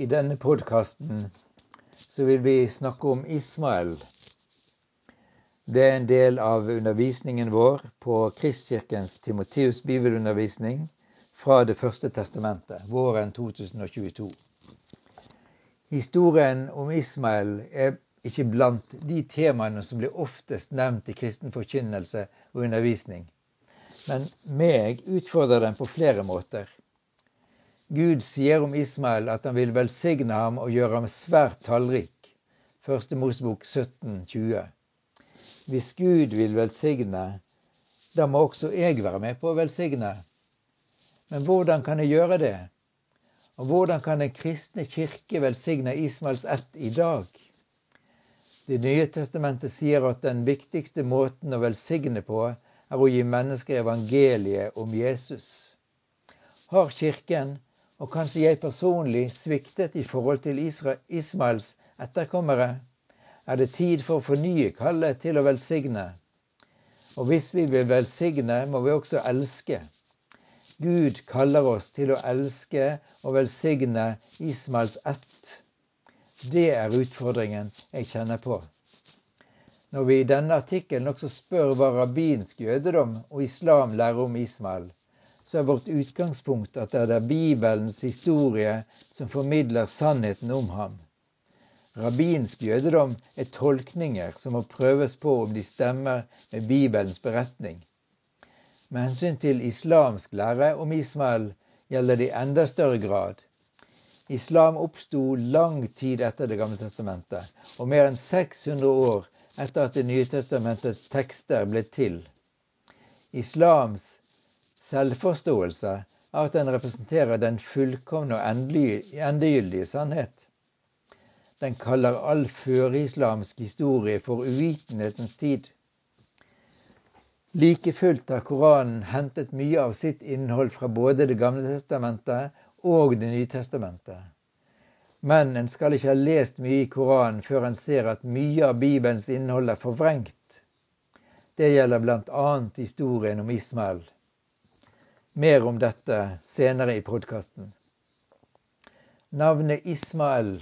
I denne podkasten vil vi snakke om Ismael. Det er en del av undervisningen vår på Kristkirkens Timoteus bibelundervisning fra Det første testamentet, våren 2022. Historien om Ismael er ikke blant de temaene som blir oftest nevnt i kristen forkynnelse og undervisning. Men meg utfordrer den på flere måter. Gud sier om Ismael at han vil velsigne ham og gjøre ham svært tallrik. Første Mosebok 17, 20. Hvis Gud vil velsigne, da må også jeg være med på å velsigne. Men hvordan kan jeg gjøre det? Og hvordan kan Den kristne kirke velsigne Ismaels ett i dag? Det nye testamentet sier at den viktigste måten å velsigne på, er å gi mennesker evangeliet om Jesus. Har Kirken og kanskje jeg personlig sviktet i forhold til Ismaels etterkommere, er det tid for å fornye kallet til å velsigne. Og hvis vi vil velsigne, må vi også elske. Gud kaller oss til å elske og velsigne Ismaels ett. Det er utfordringen jeg kjenner på. Når vi i denne artikkelen også spør hva rabbinsk jødedom og islam lærer om Ismael, så er vårt utgangspunkt at det er Bibelens historie som formidler sannheten om ham. Rabbinsk jødedom er tolkninger som må prøves på om de stemmer med Bibelens beretning. Med hensyn til islamsk lære om Ismael gjelder det i enda større grad. Islam oppsto lang tid etter Det gamle testamentet, og mer enn 600 år etter at Det nye testamentets tekster ble til. Islams selvforståelse av at den representerer den fullkomne og endegyldige sannhet. Den kaller all førislamsk historie for uvitenhetens tid. Like fullt har Koranen hentet mye av sitt innhold fra både Det gamle testamentet og Det nye testamentet. Men en skal ikke ha lest mye i Koranen før en ser at mye av Bibelens innhold er forvrengt. Det gjelder bl.a. historien om Ismael. Mer om dette senere i podkasten. Navnet Ismael,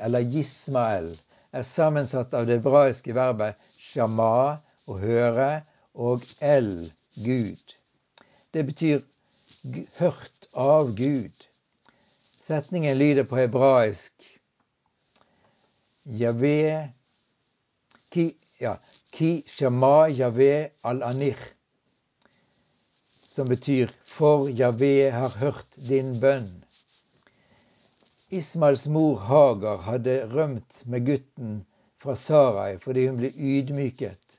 eller Gismael, er sammensatt av det hebraiske verbet shama, å høre, og el, Gud. Det betyr hørt av Gud. Setningen lyder på hebraisk Yahweh ki, ja, ki shama Yahweh al-anich som betyr 'For Javé har hørt din bønn'. Ismaels mor Hagar hadde rømt med gutten fra Sarai fordi hun ble ydmyket.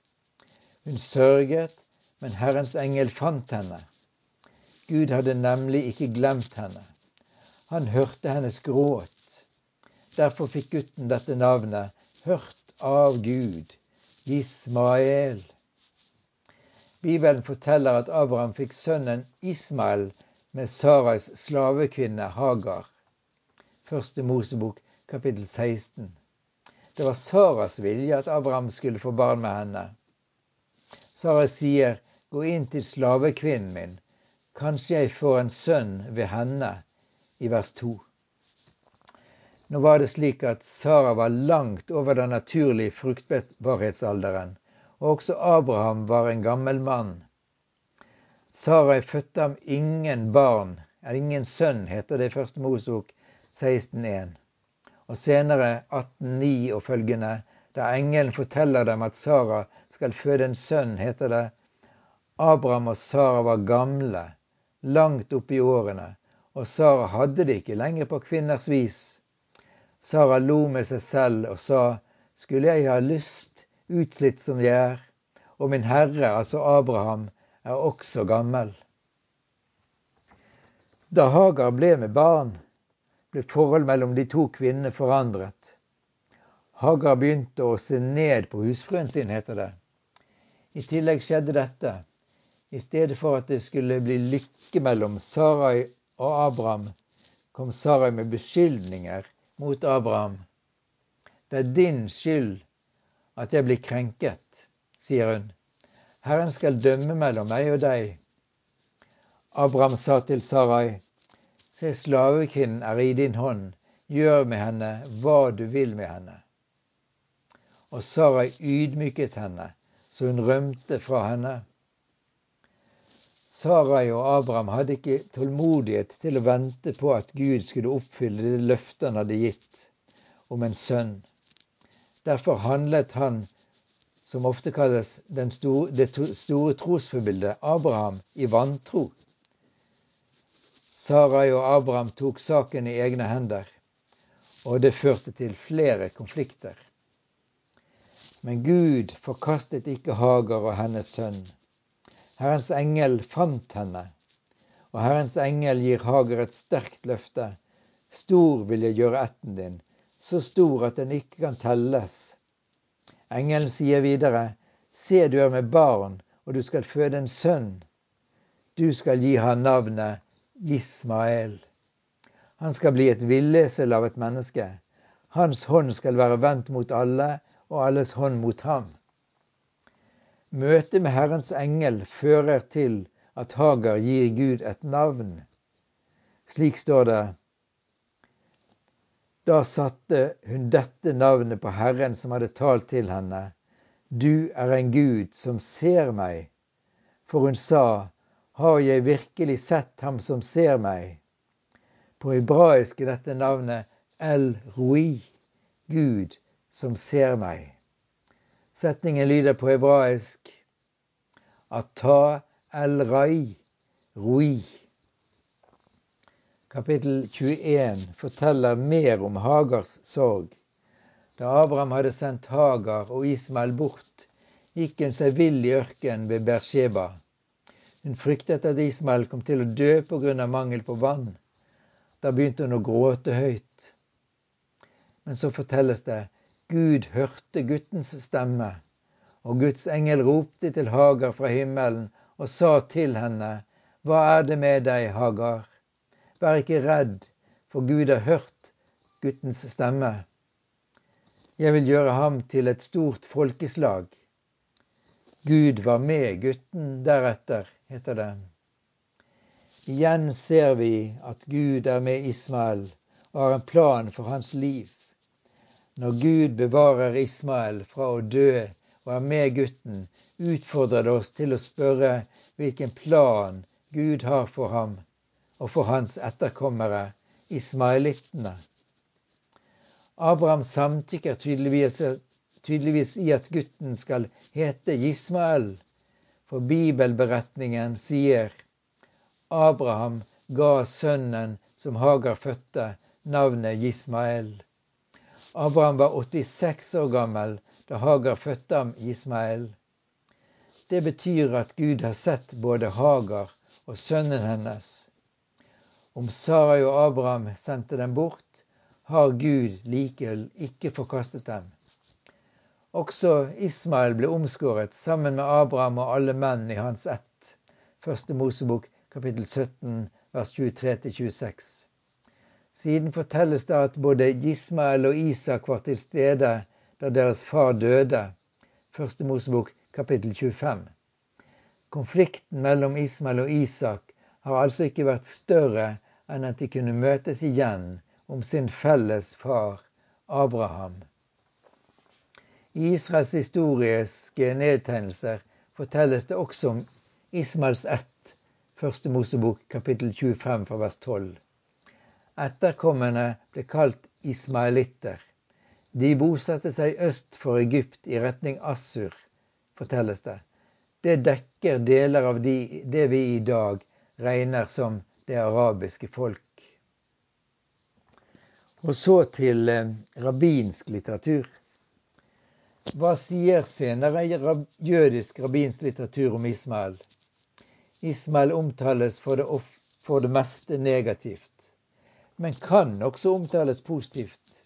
Hun sørget, men Herrens engel fant henne. Gud hadde nemlig ikke glemt henne. Han hørte hennes gråt. Derfor fikk gutten dette navnet, hørt av Gud, Ismael. Bibelen forteller at Abraham fikk sønnen Ismael med Sarais slavekvinne Hagar. Første Mosebok kapittel 16. Det var Saras vilje at Abraham skulle få barn med henne. Sara sier, 'Gå inn til slavekvinnen min. Kanskje jeg får en sønn ved henne', i vers 2. Nå var det slik at Sara var langt over den naturlige fruktbarhetsalderen også Abraham var en gammel mann. Sarai fødte ham ingen barn, ingen sønn, heter det i første Mosebok 16,1. Og senere 18,9 og følgende, da engelen forteller dem at Sara skal føde en sønn, heter det Abraham og Sara var gamle, langt oppe i årene, og Sara hadde det ikke lenger på kvinners vis. Sara lo med seg selv og sa, skulle jeg ha lyst utslitt som jeg er, og min Herre, altså Abraham, er også gammel. Da Hagar ble med barn, ble forholdet mellom de to kvinnene forandret. Hagar begynte å se ned på husfruen sin, heter det. I tillegg skjedde dette. I stedet for at det skulle bli lykke mellom Sarai og Abraham, kom Sarai med beskyldninger mot Abraham. Det er din skyld at jeg blir krenket, sier hun. Herren skal dømme mellom meg og deg. Abraham sa til Sarai, se slavekvinnen er i din hånd, gjør med henne hva du vil med henne. Og Sarai ydmyket henne, så hun rømte fra henne. Sarai og Abraham hadde ikke tålmodighet til å vente på at Gud skulle oppfylle det løftet han hadde gitt om en sønn. Derfor handlet han som ofte kalles store, det store trosforbildet, Abraham, i vantro. Sarai og Abraham tok saken i egne hender, og det førte til flere konflikter. Men Gud forkastet ikke Hagar og hennes sønn. Herrens engel fant henne, og Herrens engel gir Hagar et sterkt løfte. Stor vil jeg gjøre ætten din, så stor at den ikke kan telles. Engelen sier videre, Se, du er med barn, og du skal føde en sønn. Du skal gi ham navnet Ismael. Han skal bli et villesel av et menneske. Hans hånd skal være vendt mot alle, og alles hånd mot ham. Møtet med Herrens engel fører til at Hagar gir Gud et navn. Slik står det da satte hun dette navnet på Herren som hadde talt til henne. Du er en Gud som ser meg. For hun sa, Har jeg virkelig sett ham som ser meg? På hebraisk er dette navnet El Rui, Gud som ser meg. Setningen lyder på hebraisk Ata El Rai, Roi. Kapittel 21 forteller mer om Hagars sorg. Da Abraham hadde sendt Hagar og Ismael bort, gikk hun seg vill i ørkenen ved Bersheba. Hun fryktet at Ismael kom til å dø pga. mangel på vann. Da begynte hun å gråte høyt. Men så fortelles det Gud hørte guttens stemme, og Guds engel ropte til Hagar fra himmelen og sa til henne, Hva er det med deg, Hagar? Vær ikke redd, for Gud har hørt guttens stemme. Jeg vil gjøre ham til et stort folkeslag. Gud var med gutten deretter, heter det. Igjen ser vi at Gud er med Ismael og har en plan for hans liv. Når Gud bevarer Ismael fra å dø og er med gutten, utfordrer det oss til å spørre hvilken plan Gud har for ham og for hans etterkommere, ismaelittene. Abraham samtykker tydeligvis, tydeligvis i at gutten skal hete Ismael, for bibelberetningen sier Abraham ga sønnen som Hagar fødte, navnet Ismael. Abraham var 86 år gammel da Hagar fødte ham Ismael. Det betyr at Gud har sett både Hagar og sønnen hennes. Om Sarai og Abraham sendte dem bort, har Gud likevel ikke forkastet dem. Også Ismael ble omskåret sammen med Abraham og alle menn i hans ett. Første Mosebok kapittel 17 vers 23-26. Siden fortelles det at både Ismael og Isak var til stede da deres far døde. Første Mosebok kapittel 25. Konflikten mellom Ismael og Isak har altså ikke vært større enn at de kunne møtes igjen om sin felles far Abraham. I Israels historiske nedtegnelser fortelles det også om Ismaels ett, første Mosebok kapittel 25 fra vers 12. Etterkommerne ble kalt ismaelitter. De bosatte seg øst for Egypt i retning Assur, fortelles det. Det dekker deler av de, det vi i dag regner som det arabiske folk. Og så til eh, rabbinsk litteratur. Hva sier senere jødisk rabbinsk litteratur om Ismael? Ismael omtales for det, for det meste negativt, men kan også omtales positivt.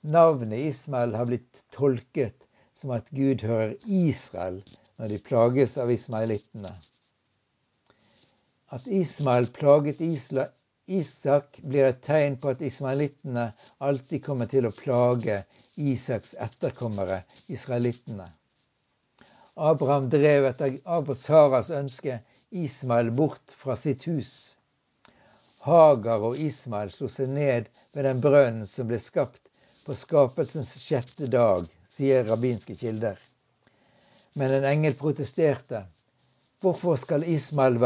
Navnet Ismael har blitt tolket som at Gud hører Israel når de plages av ismaelittene. At Ismael plaget Isla, Isak, blir et tegn på at ismaelittene alltid kommer til å plage Isaks etterkommere, israelittene. Abraham drev etter Saras ønske Ismael bort fra sitt hus. Hagar og Ismael slo seg ned ved den brønnen som ble skapt på skapelsens sjette dag, sier rabbinske kilder. Men en engel protesterte. Hvorfor skal Ismael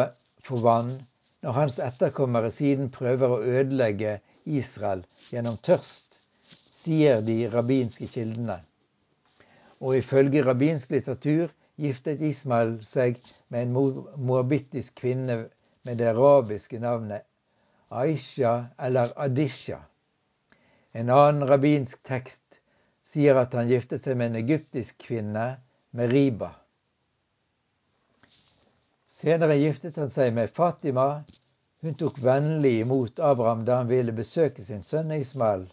få vann når hans etterkommere siden prøver å ødelegge Israel gjennom tørst, sier de rabbinske kildene. Og ifølge rabbinsk litteratur giftet Ismael seg med en moabittisk kvinne med det arabiske navnet Aisha eller Adisha. En annen rabbinsk tekst sier at han giftet seg med en egyptisk kvinne, Meriba. Senere giftet han seg med Fatima. Hun tok vennlig imot Abraham da han ville besøke sin sønn Ismael.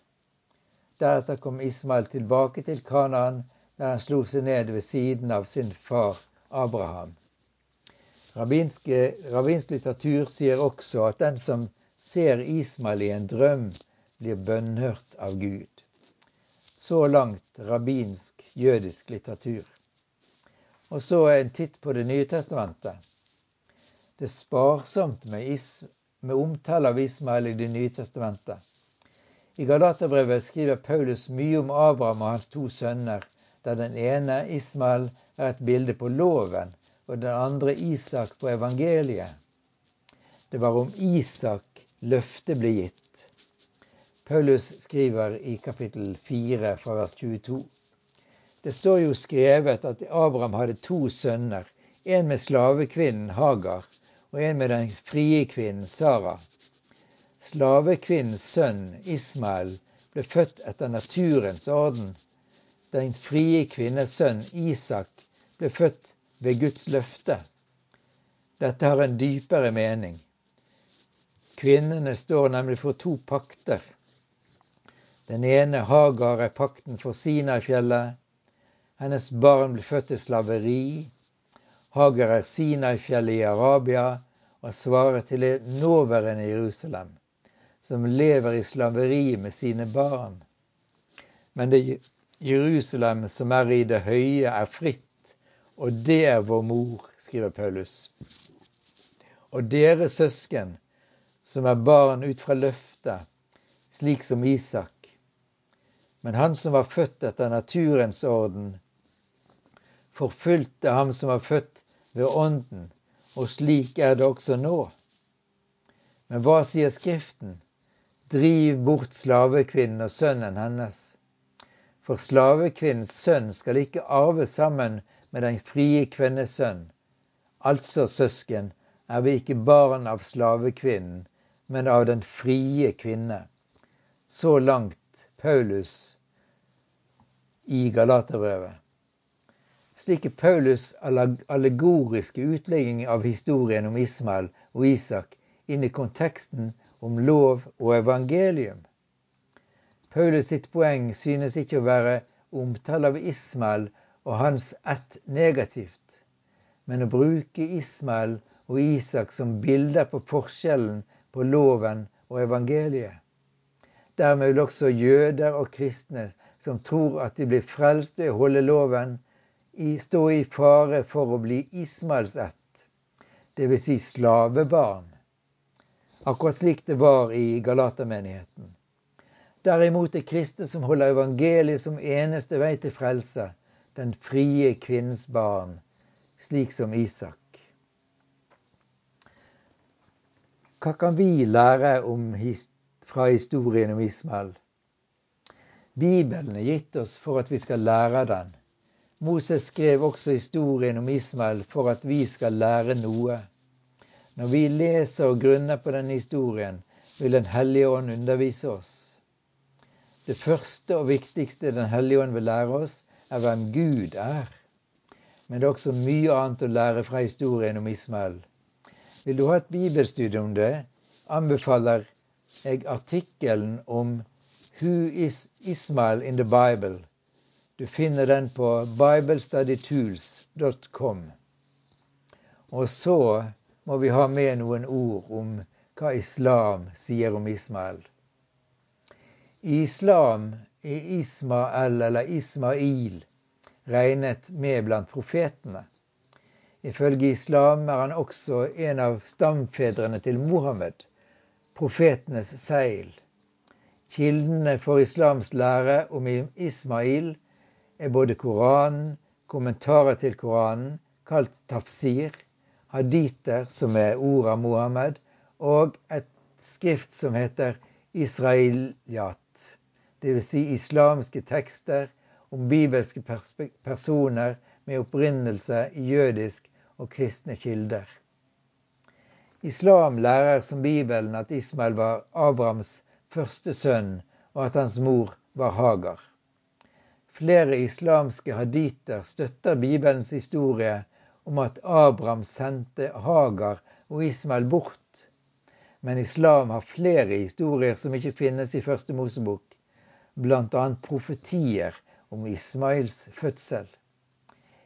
Deretter kom Ismael tilbake til Kanaan, der han slo seg ned ved siden av sin far Abraham. Rabbinsk, litteratur sier også at den som ser Ismael i en drøm, blir bønnhørt av Gud. Så langt rabbinsk jødisk litteratur. Og så en titt på Det nye testamentet. Det er sparsomt med, is, med omtale av Ismael i Det nye testamentet. I Galaterbrevet skriver Paulus mye om Abraham og hans to sønner, der den ene, Ismael, er et bilde på loven, og den andre, Isak, på evangeliet. Det var om Isak løftet ble gitt. Paulus skriver i kapittel 4 fra vers 22. Det står jo skrevet at Abraham hadde to sønner, en med slavekvinnen Hagar og en med den frie kvinnen Sara. Slavekvinnens sønn Ismael ble født etter naturens orden. Den frie kvinnes sønn Isak ble født ved Guds løfte. Dette har en dypere mening. Kvinnene står nemlig for to pakter. Den ene, Hagar, er pakten for Sinai-fjellet. Hennes barn ble født til slaveri. Hagar er Sinai-fjellet i Arabia og svarer til det nåværende Jerusalem, som lever i slaveri med sine barn. Men det Jerusalem som er i det høye, er fritt, og det er vår mor, skriver Paulus. Og dere søsken, som er barn ut fra løftet, slik som Isak. Men han som var født etter naturens orden, forfulgte ham som var født ved Ånden, og slik er det også nå. Men hva sier Skriften? Driv bort slavekvinnen og sønnen hennes. For slavekvinnens sønn skal ikke arve sammen med den frie kvinnes sønn. Altså, søsken, er vi ikke barn av slavekvinnen, men av den frie kvinne. Så langt Paulus i Galaterbrevet. Slik er Paulus' allegoriske utlegging av historien om Ismael og Isak inn i konteksten om lov og evangelium. Paulus sitt poeng synes ikke å være omtale av Ismael og hans ett negativt, men å bruke Ismael og Isak som bilder på forskjellen på loven og evangeliet. Dermed vil også jøder og kristne som tror at de blir frelst ved å holde loven, stå i fare for å bli Ismaels ett, dvs. Si slavebarn. Akkurat slik det var i Galatermenigheten. Derimot er kristne som holder evangeliet som eneste vei til frelse, den frie kvinnens barn, slik som Isak. Hva kan vi lære om, fra historien om Ismael? Bibelen er gitt oss for at vi skal lære den. Moses skrev også historien om Ismael for at vi skal lære noe. Når vi leser og grunner på denne historien, vil Den hellige ånd undervise oss. Det første og viktigste Den hellige ånd vil lære oss, er hvem Gud er. Men det er også mye annet å lære fra historien om Ismael. Vil du ha et bibelstudie om det, anbefaler jeg artikkelen om Who is Ismael in the Bible? Du finner den på biblestudytools.com. Og så må vi ha med noen ord om hva islam sier om Ismael. Islam er Ismael eller Ismail regnet med blant profetene. Ifølge islam er han også en av stamfedrene til Mohammed, profetenes seil. Kildene for islams lære om Ismail er både Koranen, kommentarer til Koranen, kalt tafsir, haditer, som er ord av Mohammed, og et skrift som heter Israeliat, dvs. Si islamske tekster om bibelske personer med opprinnelse i jødisk og kristne kilder. Islam lærer som Bibelen at Ismael var Abrahams første sønn, og at hans mor var Hagar. Flere islamske haditer støtter Bibelens historie om at Abraham sendte Hagar og Ismael bort. Men islam har flere historier som ikke finnes i Første Mosebok, bl.a. profetier om Ismails fødsel.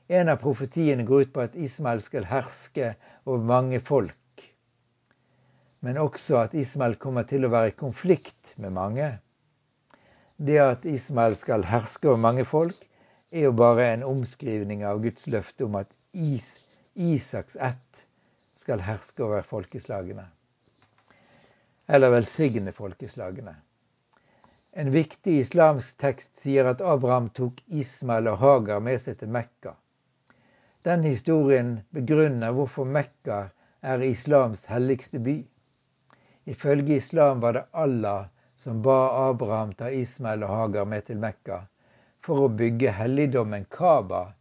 En av profetiene går ut på at Ismael skal herske over mange folk men også at Ismael kommer til å være i konflikt med mange. Det at Ismael skal herske over mange folk, er jo bare en omskrivning av Guds løfte om at Is, Isaks ett skal herske over folkeslagene. Eller velsigne folkeslagene. En viktig islamsk tekst sier at Abraham tok Ismael og Hagar med seg til Mekka. Den historien begrunner hvorfor Mekka er islams helligste by. Ifølge islam var det Allah som ba Abraham ta Ismael og Hagar med til Mekka for å bygge helligdommen Kaba,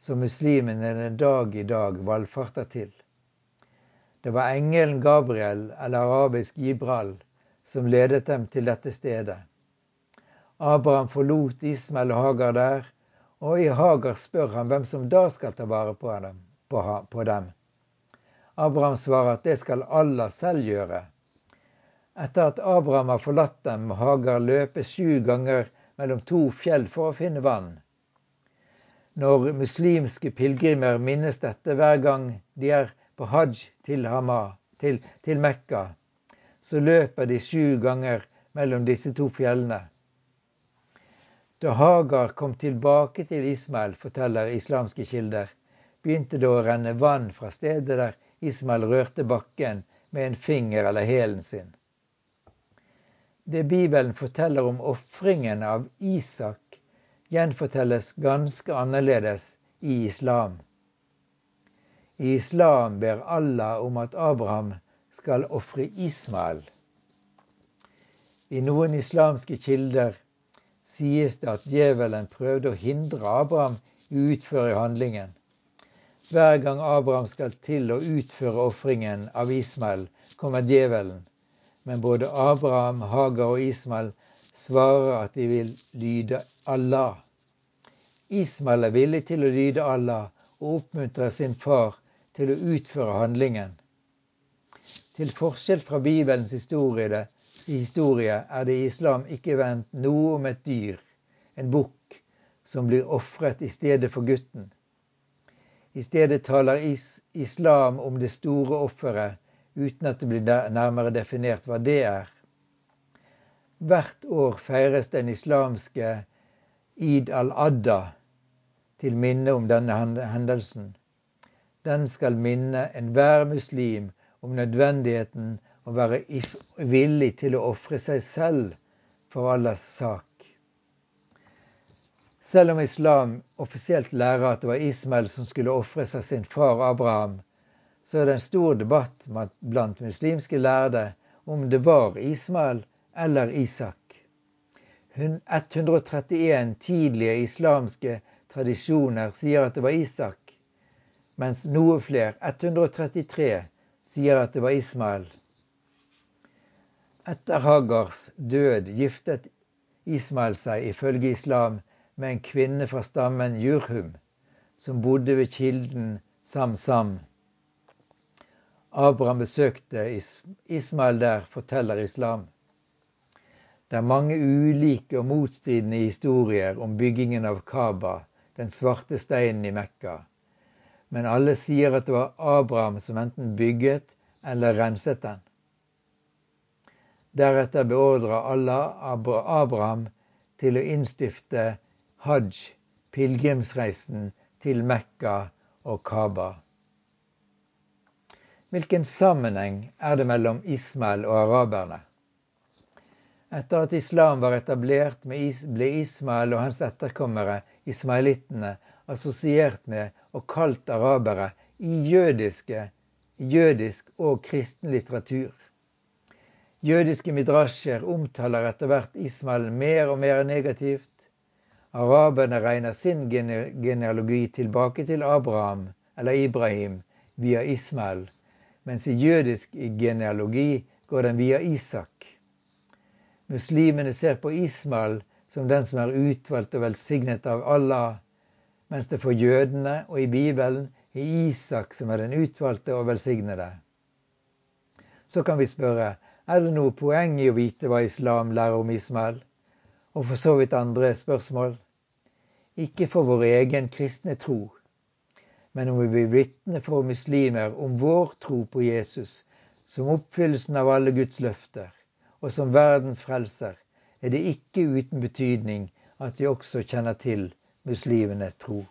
som muslimene den dag i dag valfarter til. Det var engelen Gabriel, eller arabisk Gibral, som ledet dem til dette stedet. Abraham forlot Ismael og Hagar der, og i Hagar spør han hvem som da skal ta vare på dem. Abraham svarer at det skal Allah selv gjøre. Etter at Abraham har forlatt dem, må Hagar løpe sju ganger mellom to fjell for å finne vann. Når muslimske pilegrimer minnes dette hver gang de er på hajj til, Hama, til, til Mekka, så løper de sju ganger mellom disse to fjellene. Da Hagar kom tilbake til Ismael, forteller islamske kilder, begynte det å renne vann fra stedet der Ismael rørte bakken med en finger eller hælen sin. Det Bibelen forteller om ofringen av Isak, gjenfortelles ganske annerledes i islam. I islam ber Allah om at Abraham skal ofre Ismael. I noen islamske kilder sies det at djevelen prøvde å hindre Abraham i å utføre handlingen. Hver gang Abraham skal til å utføre ofringen av Ismael, kommer djevelen men både Abraham, Hagar og Ismael svarer at de vil lyde Allah. Ismael er villig til å lyde Allah og oppmuntrer sin far til å utføre handlingen. Til forskjell fra Bibelens historie, historie er det i islam ikke vendt noe om et dyr, en bukk, som blir ofret i stedet for gutten. I stedet taler is islam om det store offeret uten at det blir nærmere definert hva det er. Hvert år feires den islamske Eid al-Adda til minne om denne hendelsen. Den skal minne enhver muslim om nødvendigheten å være villig til å ofre seg selv for Allahs sak. Selv om islam offisielt lærer at det var Ismael som skulle ofre seg sin far Abraham, så er det en stor debatt blant muslimske lærde om det var Ismael eller Isak. 131 tidlige islamske tradisjoner sier at det var Isak, mens noe flere, 133, sier at det var Ismael. Etter Hagars død giftet Ismael seg ifølge islam med en kvinne fra stammen Jurhum, som bodde ved kilden Sam-Sam. Abraham besøkte Ismael der, forteller islam. Det er mange ulike og motstridende historier om byggingen av Kaba, den svarte steinen i Mekka. Men alle sier at det var Abraham som enten bygget eller renset den. Deretter beordrer Allah Abraham til å innstifte hajj, pilegrimsreisen til Mekka og Kaba. Hvilken sammenheng er det mellom Ismael og araberne? Etter at islam var etablert, ble Ismael og hans etterkommere, ismaelittene, assosiert med og kalt arabere i jødiske, jødisk og kristen litteratur. Jødiske midrasjer omtaler etter hvert Ismael mer og mer negativt. Araberne regner sin genealogi tilbake til Abraham eller Ibrahim via Ismael, mens i jødisk genealogi går den via Isak. Muslimene ser på Ismael som den som er utvalgt og velsignet av Allah, mens det for jødene og i Bibelen er Isak som er den utvalgte og velsignede. Så kan vi spørre er det noe poeng i å vite hva islam lærer om Ismael, og for så vidt andre spørsmål? Ikke for vår egen kristne tro, men om vi blir vitne for muslimer om vår tro på Jesus som oppfyllelsen av alle Guds løfter, og som verdens frelser, er det ikke uten betydning at vi også kjenner til muslimene tro.